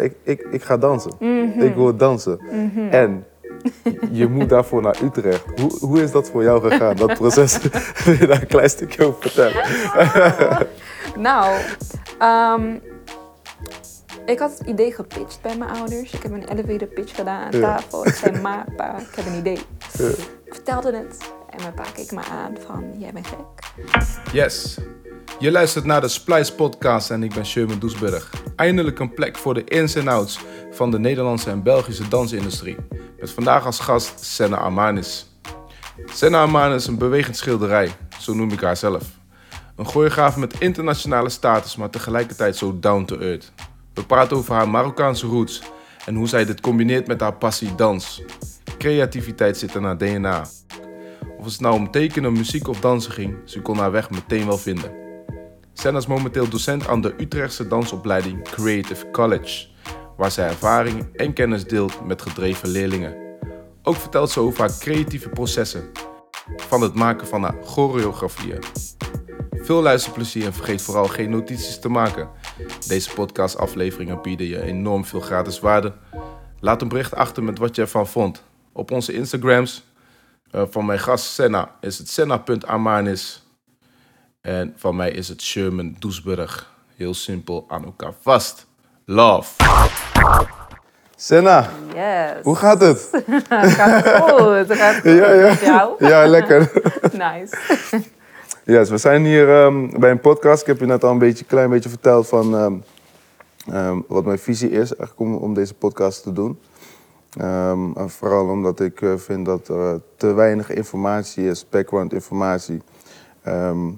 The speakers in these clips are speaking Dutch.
ik, ik, ik ga dansen. Ik wil dansen. En je moet daarvoor naar Utrecht. Hoe, hoe is dat voor jou gegaan, dat proces? Wil je daar een klein stukje over vertellen? Nou, ehm, ik had het idee gepitcht bij mijn ouders. Ik heb een elevator pitch gedaan aan Ja. tafel. Ik zei, ma, pa, ik heb een idee. Ja. Ik vertelde het en mijn pa keek me aan van, jij bent gek. Yes. Je luistert naar de Splice Podcast en ik ben Sherman Doesburg. Eindelijk een plek voor de ins en outs van de Nederlandse en Belgische dansindustrie. Met vandaag als gast Senna Amanis. Senna Amanis is een bewegend schilderij, zo noem ik haar zelf. Een choreograaf met internationale status, maar tegelijkertijd zo down to earth. We praten over haar Marokkaanse roots en hoe zij dit combineert met haar passie dans. Creativiteit zit in haar DNA. Of het nou om tekenen, muziek of dansen ging, ze kon haar weg meteen wel vinden. Senna is momenteel docent aan de Utrechtse dansopleiding Creative College, waar zij ervaring en kennis deelt met gedreven leerlingen. Ook vertelt ze over haar creatieve processen, van het maken van haar choreografieën. Veel luisterplezier en vergeet vooral geen notities te maken. Deze podcastafleveringen bieden je enorm veel gratis waarde. Laat een bericht achter met wat je ervan vond. Op onze Instagrams, eh, van mijn gast Senna is het senna.amanis. En van mij is het Sherman Doesburg. Heel simpel aan elkaar vast. Love. Senna, Yes. hoe gaat het? Het gaat goed. Het gaat goed. Ja, ja. Met jou? Ja, lekker. Nice. Yes, we zijn hier ehm, bij een podcast. Ik heb je net al een beetje, klein beetje verteld van ehm, ehm, wat mijn visie is eigenlijk om, om deze podcast te doen. Ehm, en vooral omdat ik eh, vind dat er te weinig informatie is, background informatie, ehm,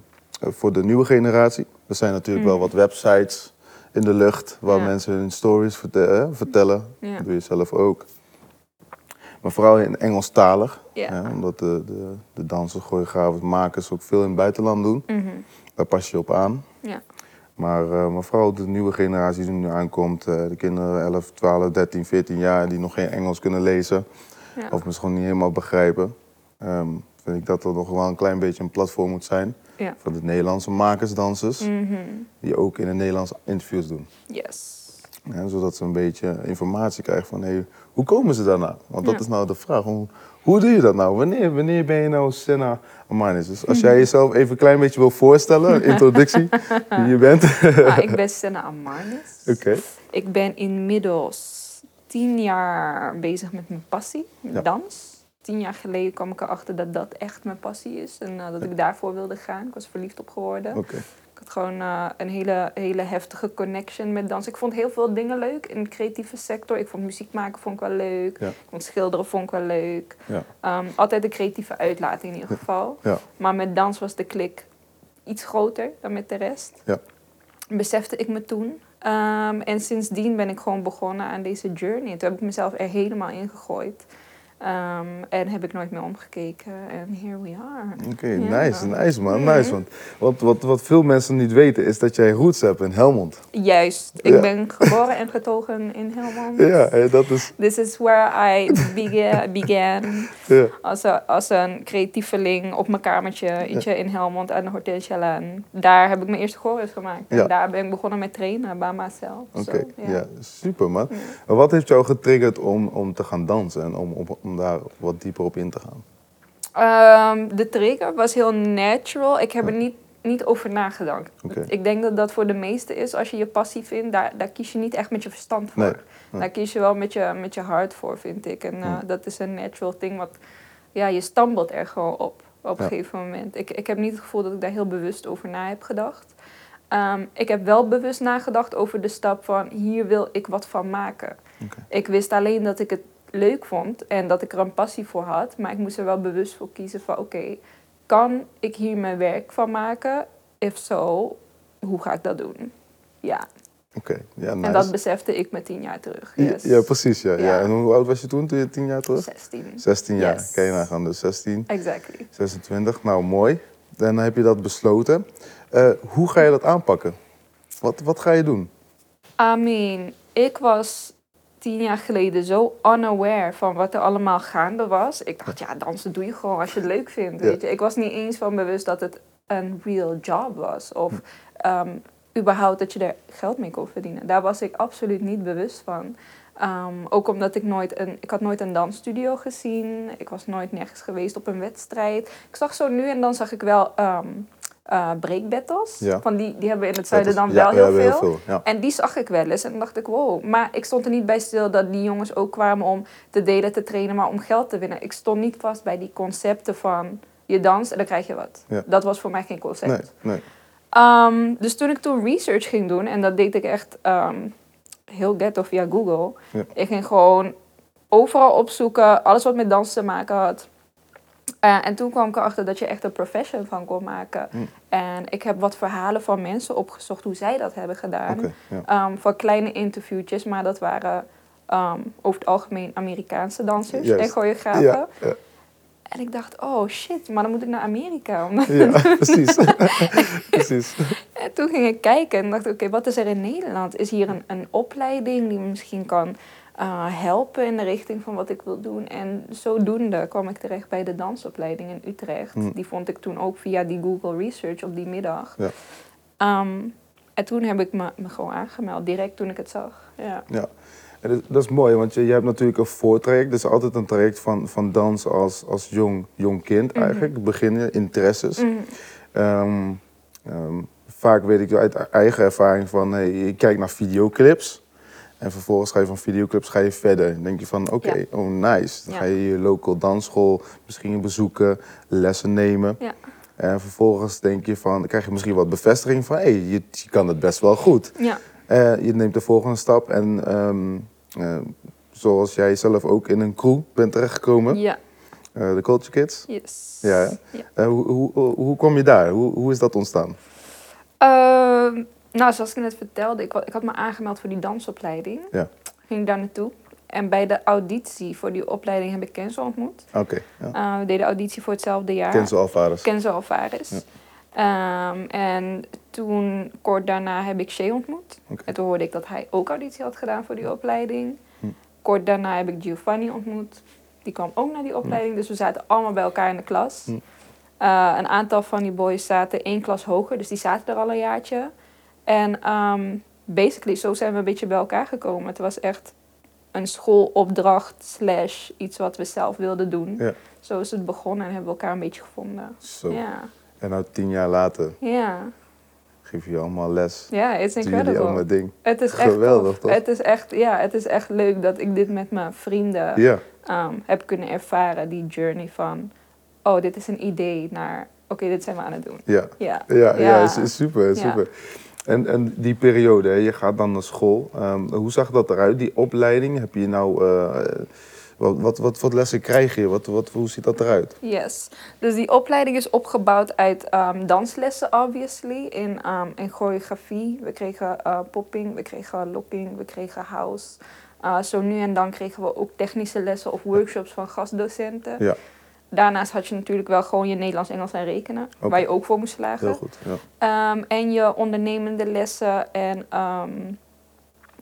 eh, voor de nieuwe generatie. Er zijn natuurlijk wel wat websites in de lucht waar Ja. mensen hun stories verte- eh, vertellen. Ja. Dat doe je zelf ook. Maar vooral in Engelstalig. Ja. hè, omdat de, de, de dansers, choreografen, makers ook veel in het buitenland doen. Mhm. Daar pas je op aan. Ja. Maar, eh, maar vooral de nieuwe generatie die nu aankomt, eh, de kinderen 11, 12, 13, 14 jaar die nog geen Engels kunnen lezen Ja. of misschien niet helemaal begrijpen, ehm, vind ik dat er nog wel een klein beetje een platform moet zijn Ja. voor de Nederlandse makers, dansers, Mhm. die ook in het Nederlands interviews doen. Yes. Ja, zodat ze een beetje informatie krijgen van hey, hoe komen ze daarna? Want dat is nou de vraag. Hoe, hoe doe je dat nou? Wanneer, wanneer ben je nou Senna Amanis? Dus als Mhm. jij jezelf even een klein beetje wil voorstellen, een introductie, wie je bent. Ah, ik ben Senna Amarnis. Oké. Ik ben inmiddels tien jaar bezig met mijn passie, met Ja. dans. Tien jaar geleden kwam ik erachter dat dat echt mijn passie is en eh, dat ik daarvoor wilde gaan. Ik was verliefd op geworden. Oké. Gewoon eh, een hele, hele heftige connection met dans. Ik vond heel veel dingen leuk in de creatieve sector. Ik vond muziek maken vond ik wel leuk. Ja. Ik vond schilderen vond ik wel leuk. Ja. Ehm, altijd een creatieve uitlating in ieder geval. Ja. Maar met dans was de klik iets groter dan met de rest. Ja. Besefte ik me toen. Ehm, en sindsdien ben ik gewoon begonnen aan deze journey. Toen heb ik mezelf er helemaal in gegooid. Ehm, en heb ik nooit meer omgekeken. En here we are. Oké, nice, nice man, nice. Want wat, wat, wat veel mensen niet weten is dat jij roots hebt in Helmond. Juist. Ik Ja. ben geboren en getogen in Helmond. Ja, dat is... This is where I began, began Ja. als, een, als een creatieveling op mijn kamertje in Helmond aan de Hortensialaan. Daar heb ik mijn eerste chorus gemaakt. En daar ben ik begonnen met trainen bij mezelf. Oké, ja. super man. Wat heeft jou getriggerd om, om te gaan dansen en om, om, om daar wat dieper op in te gaan? Ehm, de trigger was heel natural. Ik heb er niet, niet over nagedacht. Ik denk dat dat voor de meesten is. Als je je passie vindt, daar, daar kies je niet echt met je verstand voor. Nee, nee. Daar kies je wel met je, met je hart voor, vind ik. En eh, dat is een natural thing. Wat, ja, je stambelt er gewoon op. Op een Ja. gegeven moment. Ik, ik heb niet het gevoel dat ik daar heel bewust over na heb gedacht. Ehm, ik heb wel bewust nagedacht over de stap van hier wil ik wat van maken. Ik wist alleen dat ik het leuk vond en dat ik er een passie voor had. Maar ik moest er wel bewust voor kiezen van oké, kan ik hier mijn werk van maken? If so, hoe ga ik dat doen? Ja, Oké, ja, nice. en dat besefte ik met tien jaar terug. Ja, Yes. ja, precies. Ja. Ja. Ja. En hoe oud was je toen, toen je tien jaar terug? 16. 16 jaar. Yes. Kan je nagaan, dus 16, Exactly. 26. Nou, mooi. Dan heb je dat besloten. Eh, hoe ga je dat aanpakken? Wat, wat ga je doen? I mean, ik was tien jaar geleden zo unaware van wat er allemaal gaande was. Ik dacht, ja, dansen doe je gewoon als je het leuk vindt. Weet je? Ik was niet eens van bewust dat het een real job was. Of ehm, überhaupt dat je er geld mee kon verdienen. Daar was ik absoluut niet bewust van. Ehm, ook omdat ik nooit een, ik had nooit een dansstudio gezien. Ik was nooit nergens geweest op een wedstrijd. Ik zag zo nu en dan zag ik wel ehm eh, breakbattles. Ja. Van die, die hebben we in het zuiden dan wel we heel veel. En die zag ik wel eens en dacht ik, wow. Maar ik stond er niet bij stil dat die jongens ook kwamen om te delen, te trainen, maar om geld te winnen. Ik stond niet vast bij die concepten van je danst en dan krijg je wat. Dat was voor mij geen concept. Nee, nee. Ehm, dus toen ik toen research ging doen, en dat deed ik echt ehm, heel ghetto via Google. Ja. Ik ging gewoon overal opzoeken, alles wat met dans te maken had. Eh, en toen kwam ik erachter dat je echt een profession van kon maken. Mm. En ik heb wat verhalen van mensen opgezocht hoe zij dat hebben gedaan. Ja. Ehm, voor kleine interviewtjes, maar dat waren ehm, over het algemeen Amerikaanse dansers Juist. en choreografen. Ja, ja, En ik dacht, oh shit, maar dan moet ik naar Amerika. Ja, precies. precies. En toen ging ik kijken en dacht oké, wat is er in Nederland? Is hier een, een opleiding die misschien kan eh, helpen in de richting van wat ik wil doen? En zodoende kwam ik terecht bij de dansopleiding in Utrecht. Hmm. Die vond ik toen ook via die Google Research op die middag. Ja. Ehm, en toen heb ik me, me gewoon aangemeld, direct toen ik het zag. Ja. Ja. En dat, is mooi, want je, je hebt natuurlijk een voortraject. Dus altijd een traject van, van dans als, als jong, jong kind Mhm. eigenlijk. Beginnen, interesses. Mhm. Ehm, ehm, vaak weet ik uit eigen ervaring van, hey, je kijkt naar videoclips. En vervolgens ga je van videoclips ga je verder. Dan denk je van, oké, Ja. oh nice. Dan Ja. ga je je local dansschool misschien bezoeken, lessen nemen. Ja. En vervolgens denk je van, krijg je misschien wat bevestiging van, hé, hey, je, je kan het best wel goed. ja. Eh, je neemt de volgende stap en ehm, eh, zoals jij zelf ook in een crew bent terechtgekomen, Ja, eh, de Culture Kids. yes. Ja, hoe, hoe, hoe, hoe kwam je daar? Hoe, hoe is dat ontstaan? Nou, zoals ik net vertelde, ik, ik had me aangemeld voor die dansopleiding. Ja. Ging daar naartoe. En bij de auditie voor die opleiding heb ik Kenzo ontmoet. Oké, ja. Eh, we deden auditie voor hetzelfde jaar. Kenzo Alvarez. Kenzo Alvarez. Ja. Ehm, en toen, kort daarna, heb ik Shay ontmoet. Oké. En toen hoorde ik dat hij ook auditie had gedaan voor die opleiding. Hm. Kort daarna heb ik Giovanni ontmoet. Die kwam ook naar die opleiding. Dus we zaten allemaal bij elkaar in de klas. Hm. Eh, een aantal van die boys zaten één klas hoger. Dus die zaten er al een jaartje. En ehm, basically, zo zijn we een beetje bij elkaar gekomen. Het was echt een schoolopdracht slash iets wat we zelf wilden doen. Ja. Zo is het begonnen en hebben we elkaar een beetje gevonden. Zo. Ja, En nou tien jaar later ja. geef je allemaal les. Ja, het is incredible. allemaal ding. Het is echt Geweldig, toch? Het is echt, ja, het is echt leuk dat ik dit met mijn vrienden Ja, ehm, heb kunnen ervaren. Die journey van, oh, dit is een idee naar, oké, dit zijn we aan het doen. ja. Ja, Ja, ja. Ja. is, is super, is super. En, en die periode, hè, je gaat dan naar school. Ehm, hoe zag dat eruit, die opleiding? Heb je nou, eh, wat, wat, wat voor lessen krijg je? Wat, wat, hoe ziet dat eruit? Yes. Dus die opleiding is opgebouwd uit ehm, danslessen, obviously, in, ehm, in choreografie. We kregen eh, popping, we kregen locking, we kregen house. Eh, zo nu en dan kregen we ook technische lessen of workshops van gastdocenten. Ja, Daarnaast had je natuurlijk wel gewoon je Nederlands, Engels en rekenen, waar je ook voor moest slagen. heel goed. Ja. Ehm, en je ondernemende lessen en ehm,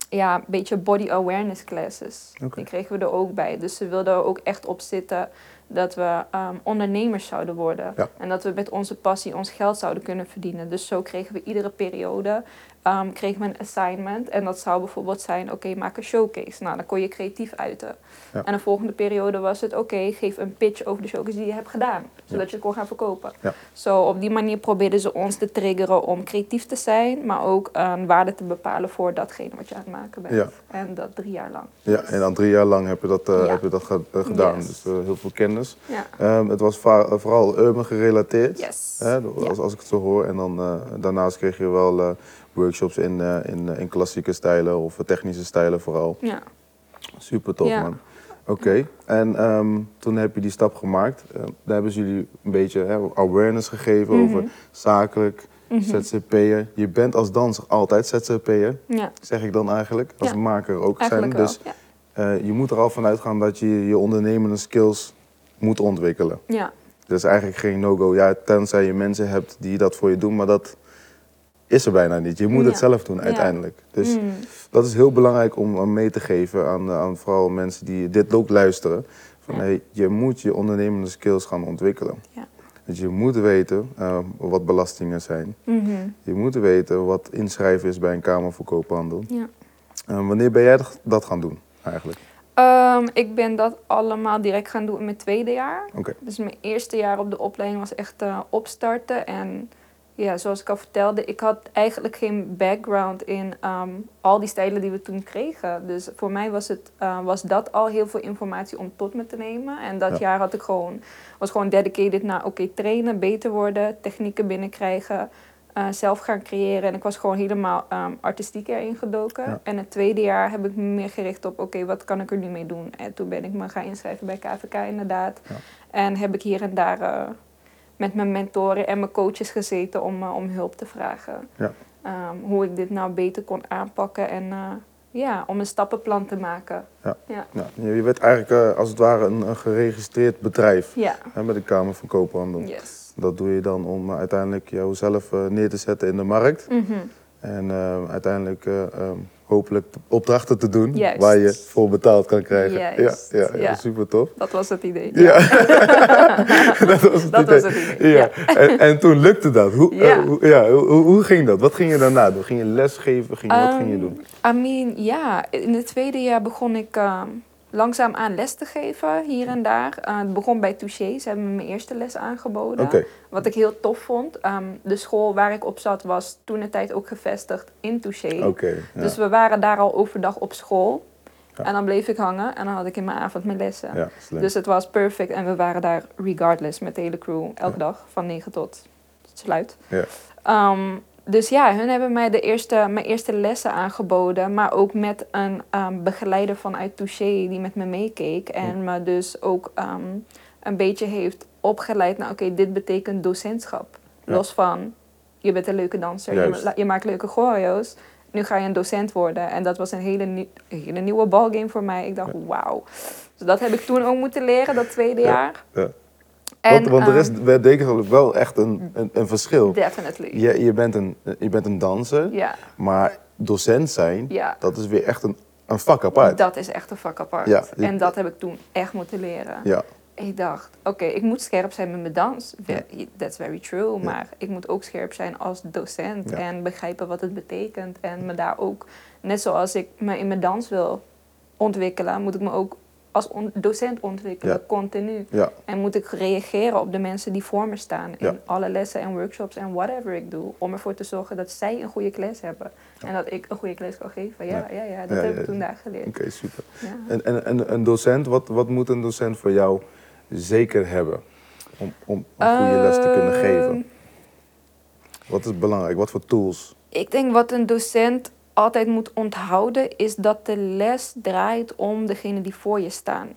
ja, een beetje body awareness classes. Die kregen we er ook bij. Dus ze wilden er ook echt op zitten dat we ehm, ondernemers zouden worden. Ja. En dat we met onze passie ons geld zouden kunnen verdienen. Dus zo kregen we iedere periode ehm, kregen we een assignment. En dat zou bijvoorbeeld zijn, oké, maak een showcase. Nou, dan kon je creatief uiten. Ja. En de volgende periode was het, oké, geef een pitch over de showcase die je hebt gedaan. Zodat je het kon gaan verkopen. Zo op die manier probeerden ze ons te triggeren om creatief te zijn. Maar ook een waarde te bepalen voor datgene wat je aan het maken bent. En dat drie jaar lang. ja, en dan drie jaar lang heb je dat, eh, heb je dat eh, gedaan. Yes. Dus eh, heel veel kennis. Ja. Ehm, het was eh, vooral urban gerelateerd. Yes. Hè, als, als ik het zo hoor. En dan, eh, daarnaast kreeg je wel eh, workshops in, in, in klassieke stijlen of technische stijlen vooral. Ja. Super tof Ja. man. Oké, en ehm, toen heb je die stap gemaakt. Daar hebben ze jullie een beetje hè, awareness gegeven Mhm. over zakelijk, Mhm. ZZP'er. Je bent als danser altijd ZZP'er, Ja. zeg ik dan eigenlijk. Als Ja. maker ook Eigenlijk zijn. wel. Dus Ja. je moet er al vanuit gaan dat je je ondernemende skills moet ontwikkelen. ja. Dat is eigenlijk geen no-go. Ja, tenzij je mensen hebt die dat voor je doen, maar dat is er bijna niet. Je moet het zelf doen Ja. uiteindelijk. Dus Mm. dat is heel belangrijk om, mee te geven aan, aan vooral mensen die dit ook luisteren. Van, Ja. hey, je moet je ondernemende skills gaan ontwikkelen. Ja. Dus je moet weten eh, wat belastingen zijn. Mhm. Je moet weten wat inschrijven is bij een Kamer voor Koophandel. Ja. Eh, wanneer ben jij dat gaan doen eigenlijk? Ehm, ik ben dat allemaal direct gaan doen in mijn tweede jaar. Dus mijn eerste jaar op de opleiding was echt eh, opstarten. En ja, zoals ik al vertelde, ik had eigenlijk geen background in ehm, al die stijlen die we toen kregen. Dus voor mij was, het, eh, was dat al heel veel informatie om tot me te nemen. En dat Ja. jaar had ik gewoon, was gewoon dedicated naar oké, trainen, beter worden, technieken binnenkrijgen. Eh, zelf gaan creëren. En ik was gewoon helemaal ehm, artistiek erin gedoken. Ja. En het tweede jaar heb ik me meer gericht op, oké, wat kan ik er nu mee doen? En toen ben ik me gaan inschrijven bij KVK inderdaad. Ja. En heb ik hier en daar eh, met mijn mentoren en mijn coaches gezeten om, eh, om hulp te vragen. Ja. Ehm, hoe ik dit nou beter kon aanpakken en ja, om een stappenplan te maken. Ja. Ja. Ja, je werd eigenlijk eh, als het ware een, een geregistreerd bedrijf Ja, hè, bij de Kamer van Koophandel. yes. Dat doe je dan om eh, uiteindelijk jouzelf eh, neer te zetten in de markt. Mhm. En uiteindelijk eh, ehm, hopelijk opdrachten te doen Juist. waar je voor betaald kan krijgen. Juist, Ja, ja, super tof. Dat was het idee. Ja, dat was het Dat idee. was het idee, Ja. En, en toen lukte dat. Hoe, eh, Ja. hoe, ja, hoe, ging dat? Wat ging je daarna doen? Ging je lesgeven? Ging, wat ging je Ehm, doen? I mean, ja, in het tweede jaar begon ik ehm, langzaam aan les te geven, hier en daar. Eh, het begon bij Touché, ze hebben me mijn eerste les aangeboden. Wat ik heel tof vond. Ehm, de school waar ik op zat was toen de tijd ook gevestigd in Touché. ja. Dus we waren daar al overdag op school. Ja. En dan bleef ik hangen en dan had ik in mijn avond mijn lessen. ja. Dus het was perfect en we waren daar regardless met de hele crew elke dag van 9 tot sluit. Ja. Dus ja, hun hebben mij de eerste, mijn eerste lessen aangeboden, maar ook met een ehm, begeleider vanuit Touché die met me meekeek en me dus ook ehm, een beetje heeft opgeleid naar oké, dit betekent docentschap. Ja. Los van, je bent een leuke danser, je, maakt leuke choreo's, nu ga je een docent worden. En dat was een hele, nieuw- een hele nieuwe ballgame voor mij. Ik dacht, wauw. Dus dat heb ik toen ook moeten leren, dat tweede Ja. jaar. En, want, want er is bij wel echt een, een, een verschil. Definitely. Je, je, bent een, je bent een danser, maar docent zijn, dat is weer echt een, een vak apart. Dat is echt een vak apart. Ja, je- En dat heb ik toen echt moeten leren. Ja, Ik dacht, oké, ik moet scherp zijn met mijn dans. That's very true. Maar ik moet ook scherp zijn als docent. En begrijpen wat het betekent. En me daar ook, net zoals ik me in mijn dans wil ontwikkelen, moet ik me ook als on- docent ontwikkelen, Ja. continu. ja, En moet ik reageren op de mensen die voor me staan in Ja. alle lessen en workshops en whatever ik doe. Om ervoor te zorgen dat zij een goede klas hebben. En dat ik een goede klas kan geven. Ja, ja, ja, dat heb ik toen daar geleerd. oké, super. En, en, en een docent, wat, wat moet een docent voor jou zeker hebben om, om een goede les te kunnen Ehm, geven? Wat is belangrijk? Wat voor tools? Ik denk wat een docent altijd moet onthouden is dat de les draait om degene die voor je staan.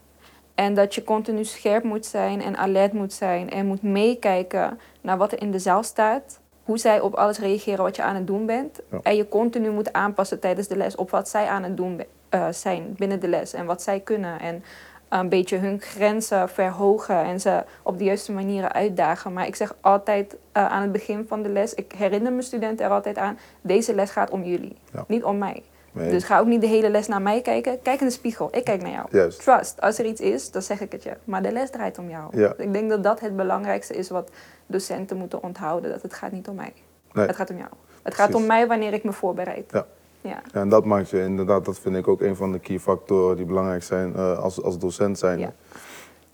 En dat je continu scherp moet zijn en alert moet zijn en moet meekijken naar wat er in de zaal staat. Hoe zij op alles reageren wat je aan het doen bent. Ja. En je continu moet aanpassen tijdens de les op wat zij aan het doen eh, zijn binnen de les en wat zij kunnen. En een beetje hun grenzen verhogen en ze op de juiste manieren uitdagen. Maar ik zeg altijd eh, aan het begin van de les, ik herinner mijn studenten er altijd aan, deze les gaat om jullie, Ja. niet om mij. Nee, Dus ga ook niet de hele les naar mij kijken. Kijk in de spiegel, ik kijk naar jou. Juist. Trust, als er iets is, dan zeg ik het je. Maar de les draait om jou. Ja. Ik denk dat dat het belangrijkste is wat docenten moeten onthouden. Dat het gaat niet om mij. Nee. Het gaat om jou. Het gaat om mij wanneer ik me voorbereid. Ja. Ja. En dat maakt je inderdaad, dat vind ik ook een van de key factoren die belangrijk zijn eh, als, als docent zijn. Ja.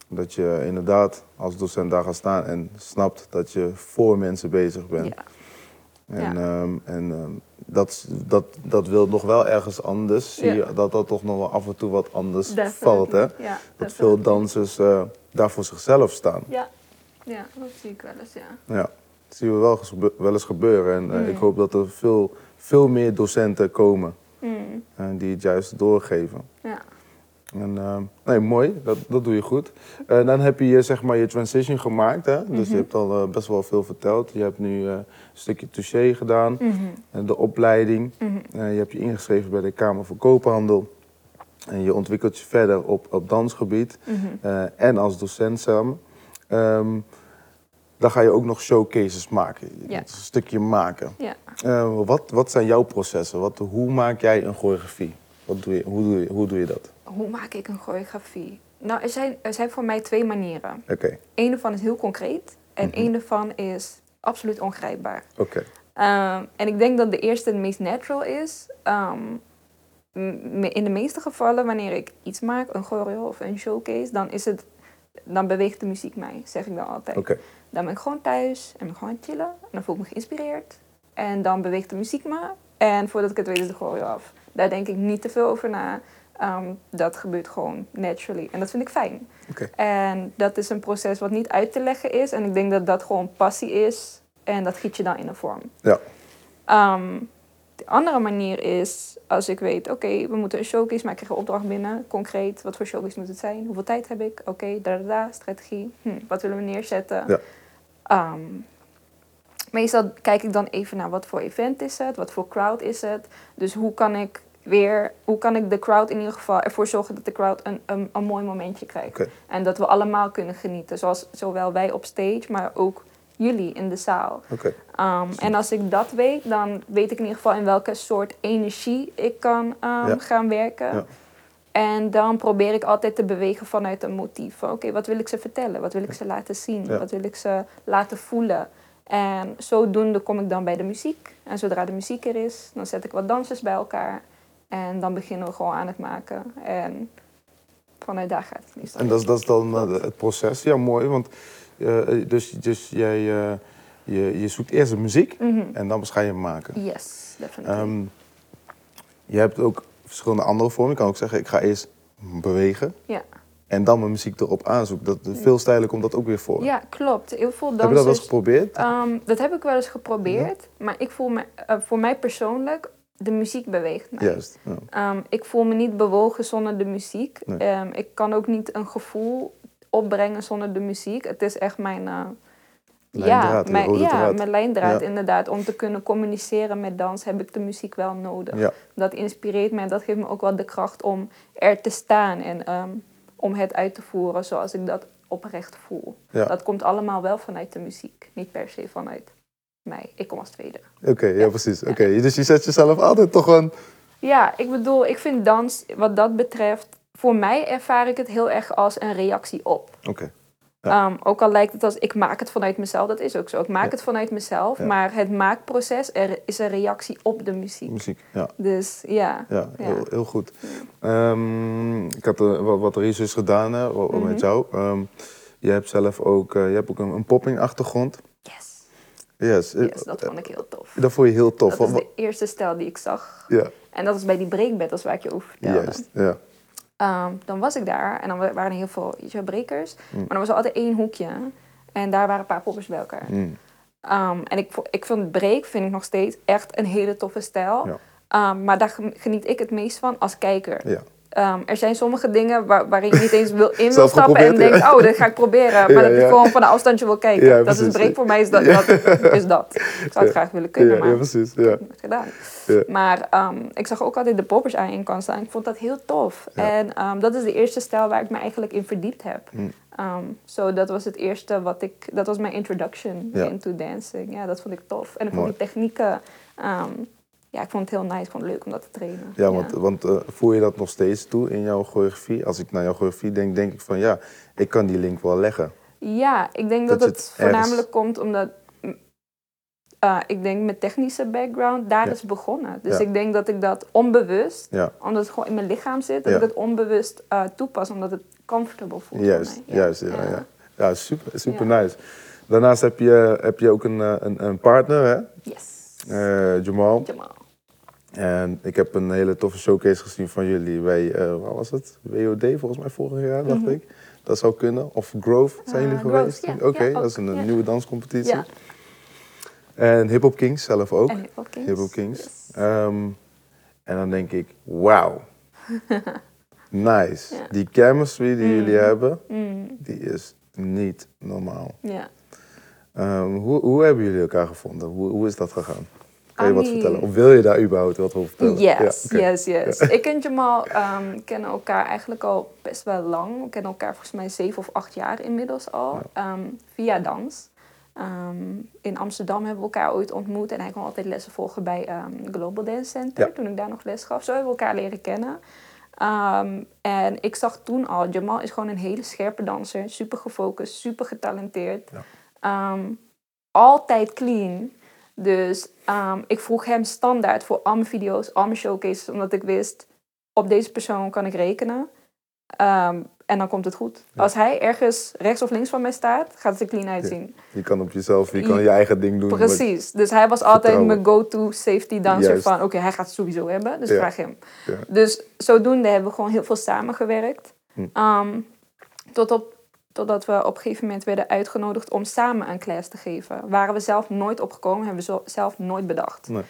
Dat je inderdaad als docent daar gaat staan en snapt dat je voor mensen bezig bent. Ja. En, Ja. ehm, en ehm, dat, dat, dat wil nog wel ergens anders. Zie je dat dat toch nog wel af en toe wat anders Definitely. valt. Hè? Dat definitely. veel dansers eh, daar voor zichzelf staan. Ja. ja, dat zie ik wel eens, ja. Ja, dat zien we wel, wel eens gebeuren. En eh, Mm. ik hoop dat er veel, veel meer docenten komen Mm, eh, die het juist doorgeven. ja. En, ehm, nee, mooi, dat, dat doe je goed. En dan heb je je, zeg maar, je transition gemaakt. Hè? Dus je Mhm. hebt al eh, best wel veel verteld. Je hebt nu eh, een stukje touché gedaan, Mhm, en de opleiding. mhm. Eh, je hebt je ingeschreven bij de Kamer voor Koophandel. En je ontwikkelt je verder op, op dansgebied eh, en als docent samen. Ehm, dan ga je ook nog showcases maken. Ja. een stukje maken. Ja. Eh, wat, wat zijn jouw processen? Wat, hoe maak jij een choreografie? Wat doe je, hoe, doe je, hoe doe je dat? Hoe maak ik een choreografie? Nou, er zijn, er zijn voor mij twee manieren. Oké, Eén van is heel concreet En Mhm. één daarvan is absoluut ongrijpbaar. Oké. Ehm, en ik denk dat de eerste het meest natural is. Ehm, in de meeste gevallen, wanneer ik iets maak, een choreo of een showcase, dan, is het, dan beweegt de muziek mij, zeg ik dan altijd. Dan ben ik gewoon thuis en ben ik gewoon aan het chillen. En dan voel ik me geïnspireerd. En dan beweegt de muziek me. En voordat ik het weet is de choreo af. Daar denk ik niet te veel over na. Ehm, dat gebeurt gewoon naturally. En dat vind ik fijn. En dat is een proces wat niet uit te leggen is. En ik denk dat dat gewoon passie is. En dat giet je dan in een vorm. Ja. Ehm, de andere manier is als ik weet, oké, we moeten een showcase, maar ik krijg een opdracht binnen. Concreet, wat voor showcase moet het zijn? Hoeveel tijd heb ik? Oké, da da da, strategie. Hm, wat willen we neerzetten? Ja. Ehm, meestal kijk ik dan even naar wat voor event is het, wat voor crowd is het. Dus hoe kan ik weer, hoe kan ik de crowd in ieder geval ervoor zorgen dat de crowd een, een, een mooi momentje krijgt. En dat we allemaal kunnen genieten, zoals zowel wij op stage, maar ook jullie in de zaal. Oké. Um, en als ik dat weet, dan weet ik in ieder geval in welke soort energie ik kan um, Ja. gaan werken. Ja. En dan probeer ik altijd te bewegen vanuit een motief. Van oké, wat wil ik ze vertellen? Wat wil ik ze laten zien? Ja. Wat wil ik ze laten voelen? En zodoende kom ik dan bij de muziek. En zodra de muziek er is, dan zet ik wat dansers bij elkaar. En dan beginnen we gewoon aan het maken. En vanuit daar gaat het meestal. En dat is, dat is dan eh, het proces. Ja, mooi. Want dus, dus jij eh, je, je zoekt eerst de muziek Mhm. en dan ga je hem maken. Yes, definitely. Ehm, je hebt ook verschillende andere vormen. Je kan ook zeggen, ik ga eerst bewegen ja. en dan mijn muziek erop aanzoeken. Dat, veel stijlen komt dat ook weer voor. ja, klopt. Heel veel Heb je dat wel eens dansers... geprobeerd? Ehm, dat heb ik wel eens geprobeerd, maar ik voel me, eh, voor mij persoonlijk, de muziek beweegt mij. Juist. Ja. Ehm, ik voel me niet bewogen zonder de muziek. Nee. Ik kan ook niet een gevoel opbrengen zonder de muziek. Het is echt mijn, eh, Lijndraad, ja, mijn, ja, draad. mijn lijndraad Ja. inderdaad. Om te kunnen communiceren met dans heb ik de muziek wel nodig. Ja. Dat inspireert me en dat geeft me ook wel de kracht om er te staan en ehm, om het uit te voeren zoals ik dat oprecht voel. Ja. Dat komt allemaal wel vanuit de muziek, niet per se vanuit mij. Ik kom als tweede. Oké, ja, precies. Oké, Dus je zet jezelf altijd toch een... Ja, ik bedoel, ik vind dans wat dat betreft, voor mij ervaar ik het heel erg als een reactie op. Oké. Ja. Ehm, ook al lijkt het als ik maak het vanuit mezelf, dat is ook zo. Ik maak Ja. het vanuit mezelf, Ja. maar het maakproces er is een reactie op de muziek. Muziek, ja. Dus ja. Ja. Heel, heel goed. Ehm, ik had eh, wat, wat research gedaan hè, wa- Mhm. met jou. Ehm, je hebt zelf ook, eh, je hebt ook een, een popping achtergrond. Yes. Yes. eh, yes, dat vond ik heel tof. Dat vond je heel tof. Dat is Wat- de eerste stijl die ik zag. Ja, En dat is bij die breakbattles waar ik je over vertelde. juist. Ja. Ehm, dan was ik daar en dan wa- waren er heel veel je, wel, breakers. Mm. Maar dan was er altijd één hoekje. En daar waren een paar poppers bij elkaar. Mm. Ehm, en ik, ik vind break vind ik nog steeds echt een hele toffe stijl. Ja. Ehm, maar daar gen- geniet ik het meest van als kijker. ja. Ehm, er zijn sommige dingen waar, waarin je niet eens wil in wil stappen en denkt, ja. oh, dat ga ik proberen. Maar Ja, dat je gewoon van een afstandje wil kijken. Dat is break voor mij, is dat. dat, is dat. Ik zou het graag willen kunnen, maar ja, precies. ik Ja. heb het nooit gedaan. Maar ehm, ik zag ook altijd de poppers aan je kant staan. Ik vond dat heel tof. En ehm, dat is de eerste stijl waar ik me eigenlijk in verdiept heb. Ehm, so dat was het eerste wat ik... Dat was mijn introduction into dancing. Ja, dat vond ik tof. En ik vond die technieken... ja, ik vond het heel nice. Ik vond het leuk om dat te trainen. Ja, want, want eh, voer je dat nog steeds toe in jouw choreografie? Als ik naar jouw choreografie denk, denk ik van ja, ik kan die link wel leggen. Ja, ik denk Dat het voornamelijk komt omdat... eh, ik denk mijn technische background daar Ja. is begonnen. Dus Ja. ik denk dat ik dat onbewust, Ja, omdat het gewoon in mijn lichaam zit, dat ik het onbewust eh, toepas, omdat het comfortable voelt juist. voor mij. Juist, ja, ja. ja. super, super nice. Daarnaast heb je, heb je ook een, een, een partner, hè? Yes. Jamal. Jamal. En ik heb een hele toffe showcase gezien van jullie bij, eh waar was het? WOD volgens mij vorig jaar, dacht Mhm. ik. Dat zou kunnen. Of Grove zijn jullie Grove, geweest? ja. Oké, dat is een nieuwe danscompetitie. En Hip Hop Kings zelf ook. En Hip Hop Kings. Hip Hop Kings. Yes. Ehm, en dan denk ik, wauw. nice. Die chemistry die Mm. jullie hebben, Mm, die is niet normaal. ja. Ehm, hoe, hoe hebben jullie elkaar gevonden? Hoe, hoe is dat gegaan? Kan je wat vertellen? Of wil je daar überhaupt wat over vertellen? Yes, Ja, yes, yes. Ik en Jamal ehm, kennen elkaar eigenlijk al best wel lang. We kennen elkaar volgens mij zeven of acht jaar inmiddels al. ehm, via dans. Ehm, in Amsterdam hebben we elkaar ooit ontmoet. En hij kon altijd lessen volgen bij Global Dance Center. Toen ik daar nog les gaf. Zo hebben we elkaar leren kennen. En ik zag toen al, Jamal is gewoon een hele scherpe danser. Super gefocust, super getalenteerd. Altijd clean. Dus ehm, ik vroeg hem standaard voor al mijn video's, al mijn showcases, omdat ik wist, op deze persoon kan ik rekenen. Ehm, en dan komt het goed. Ja. Als hij ergens rechts of links van mij staat, gaat het er clean uitzien. Je kan op jezelf, je kan je eigen ding doen. Precies. Dus hij was altijd mijn go-to safety dancer Juist. van, oké, hij gaat het sowieso hebben, dus Ja. vraag hem. Ja. Dus zodoende hebben we gewoon heel veel samengewerkt. Hm. Ehm, tot op, totdat we op een gegeven moment werden uitgenodigd om samen een class te geven. Waren we zelf nooit opgekomen, hebben we zelf nooit bedacht. Nee.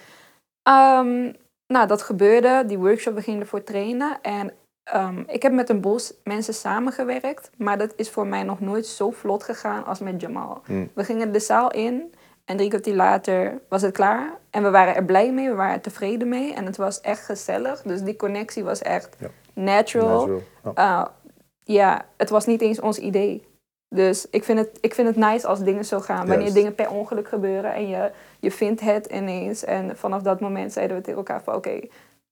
Ehm, nou, dat gebeurde. Die workshop, we gingen ervoor trainen. En ehm, ik heb met een bos mensen samengewerkt. Maar dat is voor mij nog nooit zo vlot gegaan als met Jamal. Hm. We gingen de zaal in. En drie kwartier later was het klaar. En we waren er blij mee. We waren tevreden mee. En het was echt gezellig. Dus die connectie was echt Ja. natural. Natural. Uh, ja, het was niet eens ons idee. Dus ik vind het, ik vind het nice als dingen zo gaan. Wanneer Juist. dingen per ongeluk gebeuren en je, je vindt het ineens. En vanaf dat moment zeiden we tegen elkaar van oké,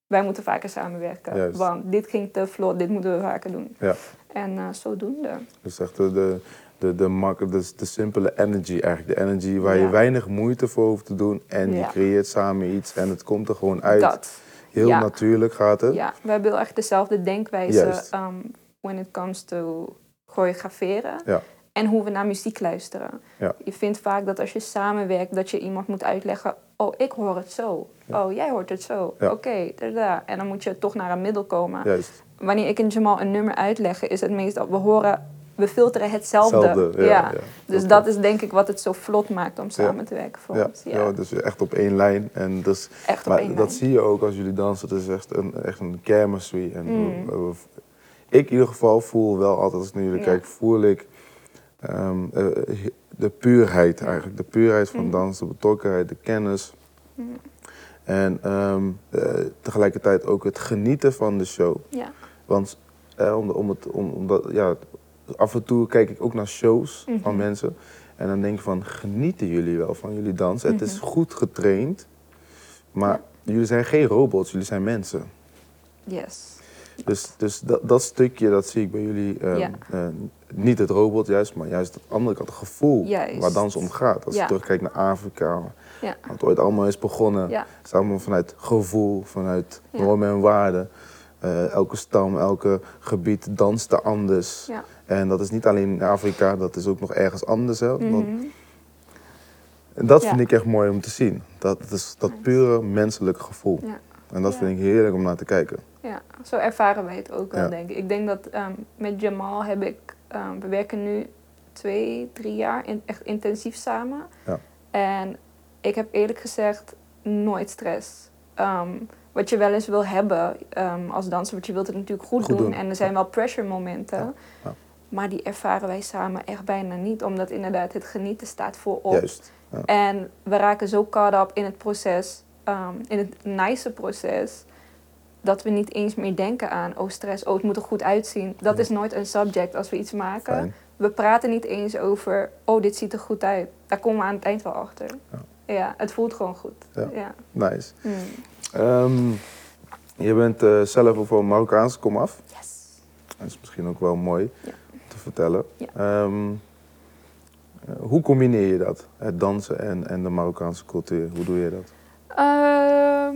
wij moeten vaker samenwerken. Juist. Want dit ging te vlot, dit moeten we vaker doen. Ja. En eh, zodoende. Dus echt de, de, de, de, de, de simpele energy eigenlijk. De energy waar je weinig moeite voor hoeft te doen. En je creëert samen iets en het komt er gewoon uit. Dat. Heel natuurlijk gaat het. Ja, we hebben heel erg dezelfde denkwijze um, when it comes to choreograferen. Ja. En hoe we naar muziek luisteren. Ja. Je vindt vaak dat als je samenwerkt, dat je iemand moet uitleggen... Oh, ik hoor het zo. Ja. Oh, jij hoort het zo. Oké, da. En dan moet je toch naar een middel komen. Juist. Wanneer ik en Jamal een nummer uitleggen, is het meestal... We horen, we filteren hetzelfde. Hetzelfde, ja. Dus Dat is denk ik wat het zo vlot maakt om samen te werken voor Ja, ons. Ja. ja, dus echt op één lijn. En dus, Echt maar dat lijn. zie je ook als jullie dansen. Het is echt een, echt een chemistry. En Mm. we- we- ik in ieder geval voel wel altijd als ik naar jullie Ja. kijk, voel ik ehm, eh, de puurheid eigenlijk. De puurheid van Mm. dans, de betrokkenheid, de kennis. Mm. En ehm, eh, tegelijkertijd ook het genieten van de show. Ja. Want eh, om, om het, om, omdat, ja, af en toe kijk ik ook naar shows van Mhm. mensen. En dan denk ik van, genieten jullie wel van jullie dans? Het is Mhm. goed getraind, maar jullie zijn geen robots, jullie zijn mensen. Yes. Dus, dus dat, dat stukje, dat zie ik bij jullie. ehm, Ja. eh, niet het robot juist, maar juist het andere kant, het gevoel Juist. waar dans om gaat. Als Ja. je terugkijkt naar Afrika, Ja. het ooit allemaal is begonnen. Het is allemaal vanuit gevoel, vanuit normen en waarden. Eh, elke stam, elke gebied danste anders. En dat is niet alleen in Afrika, dat is ook nog ergens anders. Hè? Mhm. En dat vind ik echt mooi om te zien. Dat, dat is dat pure menselijke gevoel. En dat vind ik heerlijk om naar te kijken. Ja, zo ervaren wij het ook wel, Ja. denk ik. Ik denk dat ehm, met Jamal heb ik... ehm, we werken nu twee, drie jaar in, echt intensief samen. Ja. En ik heb eerlijk gezegd nooit stress. Ehm, wat je wel eens wil hebben als danser, want je wilt het natuurlijk goed, Goed doen. doen. En er zijn wel pressure momenten. Maar die ervaren wij samen echt bijna niet. Omdat inderdaad het genieten staat voorop. Juist. Ja. En we raken zo caught up in het proces, in het nice proces, dat we niet eens meer denken aan, oh stress, oh het moet er goed uitzien. Dat Ja. is nooit een subject als we iets maken. Fijn. We praten niet eens over, oh dit ziet er goed uit. Daar komen we aan het eind wel achter. Ja. Ja, het voelt gewoon goed. Ja. Ja. Nice. Hmm. Ehm, je bent eh, zelf ook van Marokkaanse komaf. Yes. Dat is misschien ook wel mooi om te vertellen. Ja. Eh, hoe combineer je dat? Het dansen en, en de Marokkaanse cultuur. Hoe doe je dat? Ehm,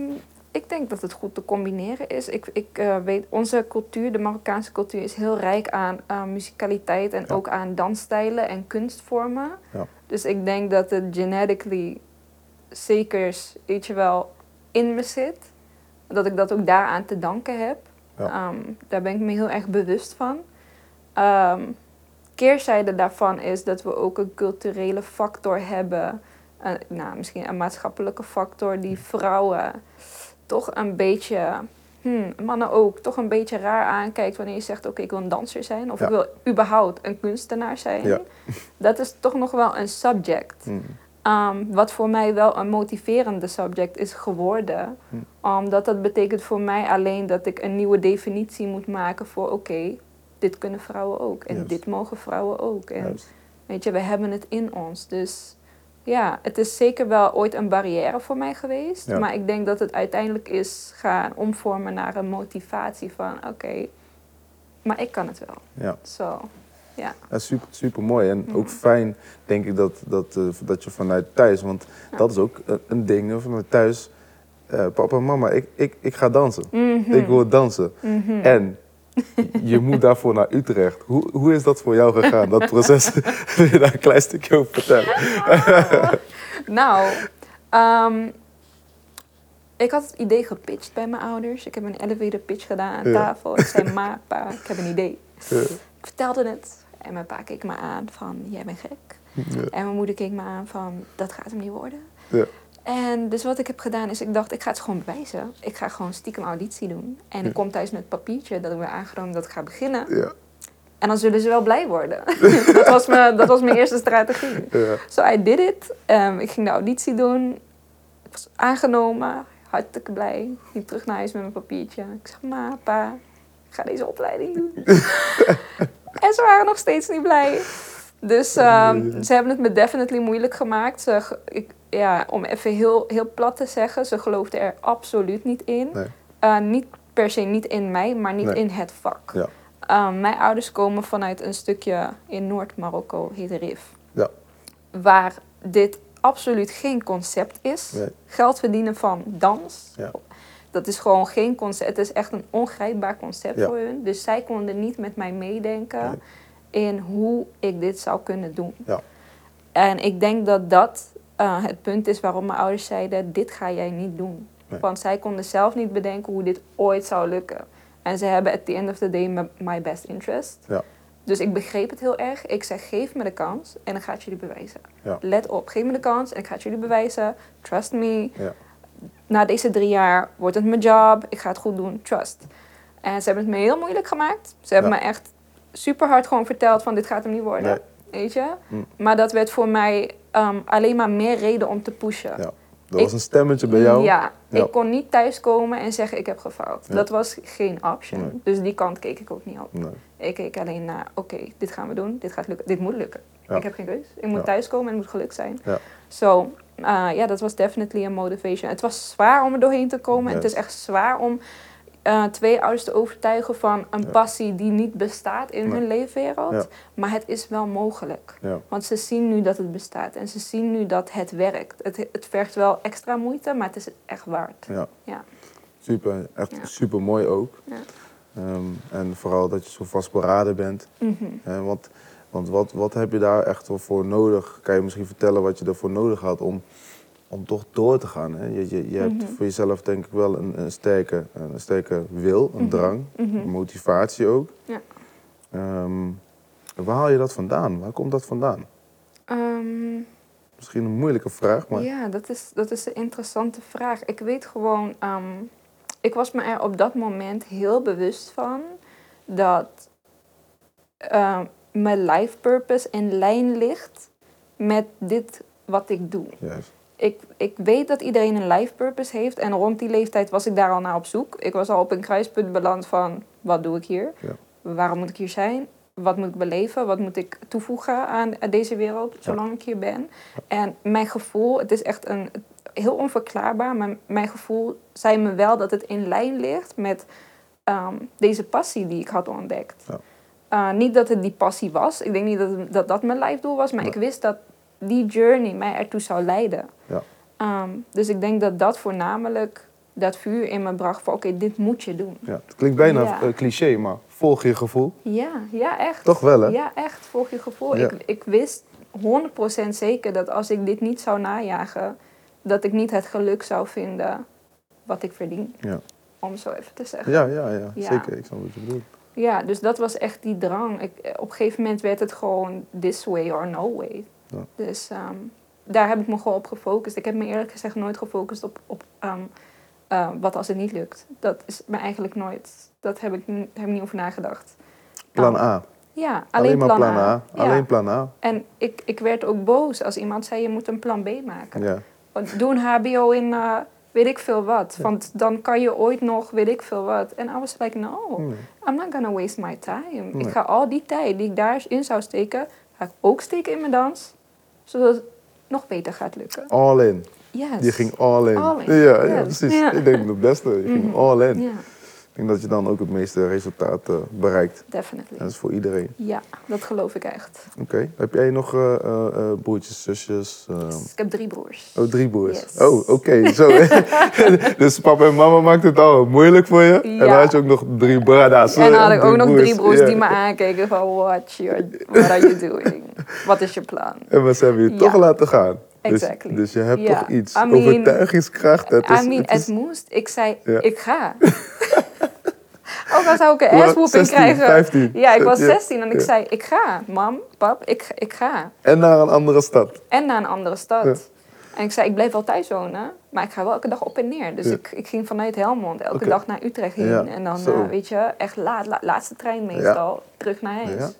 ik denk dat het goed te combineren is. Ik, ik eh, weet, onze cultuur, de Marokkaanse cultuur, is heel rijk aan eh, muzikaliteit en Ja. ook aan dansstijlen en kunstvormen. Ja. Dus ik denk dat het genetically zeker, weet je wel, in me zit. Dat ik dat ook daaraan te danken heb. Ja. Ehm, daar ben ik me heel erg bewust van. Ehm, keerzijde daarvan is dat we ook een culturele factor hebben. nou, misschien een maatschappelijke factor die vrouwen toch een beetje, hmm, mannen ook, toch een beetje raar aankijkt wanneer je zegt: Oké, ik wil een danser zijn of Ja. ik wil überhaupt een kunstenaar zijn. Ja. Dat is toch nog wel een subject. Hmm. Um, wat voor mij wel een motiverende subject is geworden. Hm. Omdat dat betekent voor mij alleen dat ik een nieuwe definitie moet maken voor oké, dit kunnen vrouwen ook. En dit mogen vrouwen ook. En weet je, we hebben het in ons. Dus ja, het is zeker wel ooit een barrière voor mij geweest. Ja. Maar ik denk dat het uiteindelijk is gaan omvormen naar een motivatie van oké, maar ik kan het wel. Ja. Zo. Ja. Ja, super, super mooi. En Mhm. ook fijn, denk ik, dat, dat, eh, dat je vanuit thuis, want Ja. dat is ook een, een ding, vanuit thuis. eh, papa en mama, ik, ik, ik ga dansen. Mhm. Ik wil dansen. Mhm. En je moet daarvoor naar Utrecht. Hoe, hoe is dat voor jou gegaan, dat proces? Wil je daar een klein stukje over vertellen? Nou, ehm, ik had het idee gepitcht bij mijn ouders. Ik heb een elevator pitch gedaan aan Ja. tafel. Ik zei, ma, pa, ik heb een idee. Ja, Ik vertelde het. En mijn pa keek me aan van, jij bent gek. ja, En mijn moeder keek me aan van, dat gaat hem niet worden. En dus wat ik heb gedaan is, ik dacht, ik ga het gewoon bewijzen. Ik ga gewoon stiekem auditie doen. En ik kom thuis met het papiertje dat ik ben aangenomen dat ik ga beginnen. ja, En dan zullen ze wel blij worden. dat, was mijn, dat was mijn eerste strategie. ja. So I did it. Ehm, ik ging de auditie doen. Ik was aangenomen. Hartstikke blij. Ik ging terug naar huis met mijn papiertje. Ik zeg, ma, pa, ik ga deze opleiding doen. en ze waren nog steeds niet blij. Dus ehm, ze hebben het me definitely moeilijk gemaakt. Ze, ik, ja, om even heel, heel plat te zeggen, ze geloofden er absoluut niet in. Nee. Eh, niet per se niet in mij, maar niet Nee. in het vak. Ja. Ehm, mijn ouders komen vanuit een stukje in Noord-Marokko, heet Rif. Ja. Waar dit absoluut geen concept is. Nee. Geld verdienen van dans. Ja. Dat is gewoon geen concept. Het is echt een ongrijpbaar concept Ja. voor hun. Dus zij konden niet met mij meedenken Nee. in hoe ik dit zou kunnen doen. Ja. En ik denk dat dat eh, het punt is waarom mijn ouders zeiden: dit ga jij niet doen. Nee. Want zij konden zelf niet bedenken hoe dit ooit zou lukken. En ze hebben at the end of the day my- best interest. Ja. Dus ik begreep het heel erg. Ik zeg, geef me de kans en dan ga ik jullie bewijzen. Ja. Let op, geef me de kans en ik ga het jullie bewijzen. Trust me. Ja. Na deze drie jaar wordt het mijn job. Ik ga het goed doen. Trust. En ze hebben het me heel moeilijk gemaakt. Ze hebben me echt super hard gewoon verteld van dit gaat hem niet worden. Nee. Weet je? Mm. Maar dat werd voor mij ehm, alleen maar meer reden om te pushen. Ja. Dat Ik- was een stemmetje bij jou. Ja, Ja. ik kon niet thuiskomen en zeggen ik heb gefaald. Ja. Dat was geen option. Nee. Dus die kant keek ik ook niet op. Nee. Ik keek alleen naar, oké, dit gaan we doen, dit gaat lukken, dit moet lukken. Ja. Ik heb geen keus. Ik moet thuiskomen en het moet geluk zijn. Ja. So, uh, ja, dat was definitely een motivation. Het was zwaar om er doorheen te komen. Het is echt zwaar om uh, twee ouders te overtuigen van een Ja. passie die niet bestaat in Nee. hun leefwereld. Ja. Maar het is wel mogelijk. Ja. Want ze zien nu dat het bestaat en ze zien nu dat het werkt. Het, het vergt wel extra moeite, maar het is het echt waard. Ja. Ja. Super, echt super mooi ook. Ja. Ehm, en vooral dat je zo vastberaden bent. Mhm. Want want wat, wat heb je daar echt voor nodig? Kan je misschien vertellen wat je ervoor nodig had om, om toch door te gaan? Hè? Je, je, je hebt Mhm. voor jezelf denk ik wel een, een, sterke, een sterke wil, een Mhm. drang, Mhm. motivatie ook. Ja. Ehm, waar haal je dat vandaan? Waar komt dat vandaan? Ehm, Misschien een moeilijke vraag, maar Ja, dat is, dat is een interessante vraag. Ik weet gewoon, ehm, ik was me er op dat moment heel bewust van dat mijn life purpose in lijn ligt met dit wat ik doe. juist. Ik, ik weet dat iedereen een life purpose heeft en rond die leeftijd was ik daar al naar op zoek. Ik was al op een kruispunt beland van wat doe ik hier? Ja. Waarom moet ik hier zijn? Wat moet ik beleven? Wat moet ik toevoegen aan deze wereld zolang ik hier ben? En mijn gevoel, het is echt een, heel onverklaarbaar, maar mijn gevoel zei me wel dat het in lijn ligt met ehm, deze passie die ik had ontdekt. Ja. Uh, niet dat het die passie was. Ik denk niet dat het- dat, dat mijn lijfdoel was, maar Nee. ik wist dat die journey mij ertoe zou leiden. Ja. Um, dus ik denk dat dat voornamelijk dat vuur in me bracht van oké, dit moet je doen. Ja. Het klinkt bijna Ja. eh, cliché, maar volg je gevoel. Ja, ja echt. Toch wel, hè? Ja, echt. Volg je gevoel. Ja. Ik, ik wist 100% zeker dat als ik dit niet zou najagen, dat ik niet het geluk zou vinden wat ik verdien. Ja. Om zo even te zeggen. Ja, ja, ja, Ja. zeker. Ik snap wat je bedoelt. Ja, dus dat was echt die drang. Ik, op een gegeven moment werd het gewoon this way or no way. Ja. Dus ehm, daar heb ik me gewoon op gefocust. Ik heb me eerlijk gezegd nooit gefocust op, op ehm, eh, wat als het niet lukt. Dat is me eigenlijk nooit, dat heb ik, niet- heb niet over nagedacht. Plan Oh. A. Ja, alleen, Alleen, maar plan, plan A. A. Ja. Alleen plan A. En ik, ik werd ook boos als iemand zei je moet een plan B maken. Ja. Want Doe een HBO in eh, weet ik veel wat. Want dan kan je ooit nog weet ik veel wat. En I was like, no, Nee. I'm not gonna waste my time. Nee. Ik ga al die tijd die ik daarin zou steken, ga ik ook steken in mijn dans. Zodat het nog beter gaat lukken. All in. Yes. Je ging all in. All in, Ja, ja yes. precies. Ja. Ik denk het beste. Je ging Mhm. all in. Ja. denk dat je dan ook het meeste resultaat eh, bereikt. Definitely. En dat is voor iedereen. Ja, dat geloof ik echt. Oké. Heb jij nog eh, eh, broertjes, zusjes? ehm? Ik heb drie broers. Oh, drie broers. Yes. Oh, oké. Zo. dus papa en mama maakt het al moeilijk voor je. En dan Ja. had je ook nog drie brada's. En dan had ik ook nog drie broers Ja. die me aankeken van, what, you, what are you doing? Wat is je plan? En we hebben je Ja. toch laten gaan. Dus, Exactly. dus je hebt Ja. toch iets. I mean- Overtuigingskracht. Het is, I mean, het is- moest. Ik zei, Ja. ik ga. ook al zou ik een asswhooping 16, krijgen. 15. Ja, ik was Ja. 16 en ik zei, ik ga. Mam, pap, ik, ik ga. En naar een andere stad. En naar een andere stad. En ik zei, ik blijf wel thuis wonen, maar ik ga wel elke dag op en neer. Dus Ja. ik, ik ging vanuit Helmond elke dag naar Utrecht heen. Ja, En dan, eh, weet je, echt laat, la- laatste trein meestal, terug naar huis.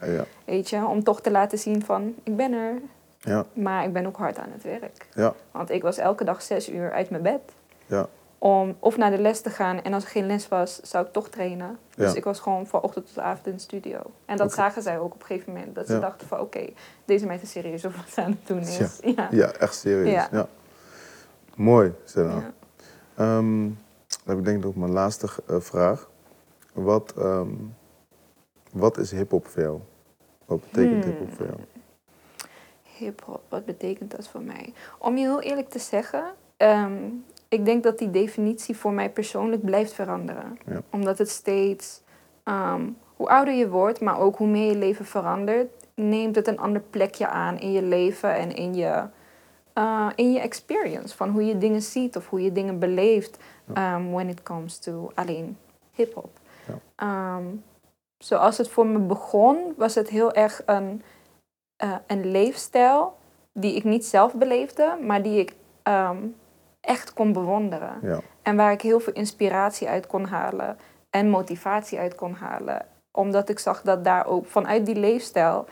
Weet je, om toch te laten zien van, ik ben er. ja, Maar ik ben ook hard aan het werk. ja, Want ik was elke dag zes uur uit mijn bed. Om of naar de les te gaan. En als er geen les was, zou ik toch trainen. Dus ik was gewoon van ochtend tot avond in de studio. En dat zagen zij ook op een gegeven moment. Dat ze Ja. dachten van oké, deze meid is serieus of wat ze aan het doen is. Ja. Ja, echt serieus. Ja. Mooi, Senna. Ja. Ehm, dan heb ik denk ik nog mijn laatste eh, vraag. Wat, ehm, wat is hip-hop voor jou? Wat betekent Hmm. hip-hop voor jou? Hip-hop, wat betekent dat voor mij? Om je heel eerlijk te zeggen, ehm, ik denk dat die definitie voor mij persoonlijk blijft veranderen. Ja. Omdat het steeds, ehm, hoe ouder je wordt, maar ook hoe meer je leven verandert, neemt het een ander plekje aan in je leven en in je, eh, in je experience. Van hoe je dingen ziet of hoe je dingen beleeft um, when it comes to alleen hip-hop. Ja. Ehm, zoals het voor me begon, was het heel erg een, eh, een leefstijl die ik niet zelf beleefde, maar die ik ehm, echt kon bewonderen. Ja, En waar ik heel veel inspiratie uit kon halen en motivatie uit kon halen. Omdat ik zag dat daar ook vanuit die leefstijl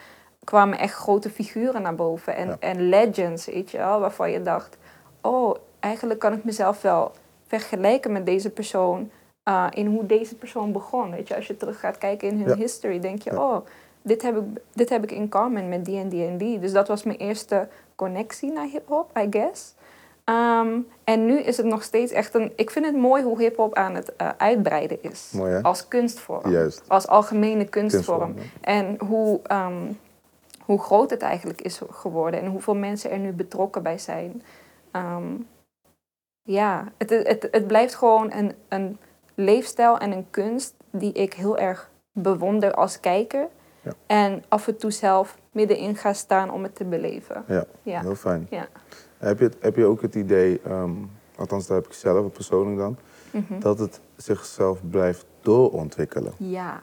kwamen echt grote figuren naar boven. En, Ja. en legends, weet je wel, waarvan je dacht... Oh, eigenlijk kan ik mezelf wel vergelijken met deze persoon... uh, in hoe deze persoon begon. Weet je, als je terug gaat kijken in hun Ja. history, denk je... Oh, dit heb, ik, dit heb ik in common met die en die en die. Dus dat was mijn eerste connectie naar hip-hop, I guess. Ehm, en nu is het nog steeds echt een. Ik vind het mooi hoe hip-hop aan het eh, uitbreiden is. Mooi? Als kunstvorm. Juist. Als algemene kunstvorm. Kunstvorm, En hoe, ehm, hoe groot het eigenlijk is geworden. En hoeveel mensen er nu betrokken bij zijn. Ehm, ja, het, het, het blijft gewoon een, een leefstijl en een kunst die ik heel erg bewonder als kijker. Ja. En af en toe zelf middenin ga staan om het te beleven. Ja, Ja. heel fijn. Ja. Heb je, het- heb je ook het idee, ehm, althans dat heb ik zelf persoonlijk dan, Mhm. dat het zichzelf blijft doorontwikkelen? Ja,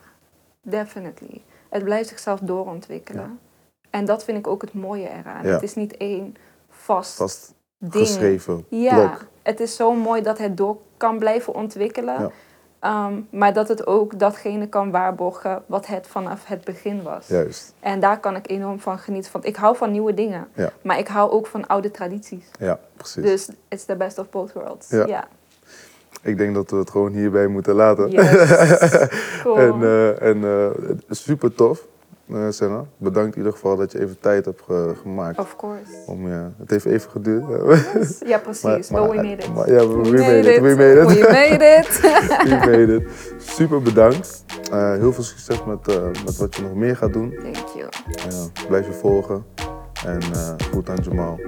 definitely. Het blijft zichzelf doorontwikkelen. En dat vind ik ook het mooie eraan. Ja. Het is niet één vast, Vast ding. geschreven Ja, blok. het is zo mooi dat het door kan blijven ontwikkelen. Ehm, maar dat het ook datgene kan waarborgen wat het vanaf het begin was. Juist, En daar kan ik enorm van genieten. Want ik hou van nieuwe dingen. Ja. Maar ik hou ook van oude tradities. ja, precies. Dus it's the best of both worlds. Ja. Ja. Ik denk dat we het gewoon hierbij moeten laten. Yes. Cool. En, eh, en eh, super tof, eh, bedankt in ieder geval dat je even tijd hebt gemaakt. Of course. Om, ja, het heeft even geduurd. Ja, precies. Maar, oh, we made it. Ja, we, made, it. We made it. We made it. Super bedankt. Eh, heel veel succes met, eh, met wat je nog meer gaat doen. Thank you. Blijf je volgen. En goed aan Jamal.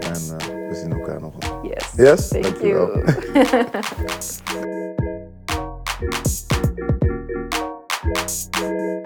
En we zien elkaar nog wel. Yes. Yes? Thank you.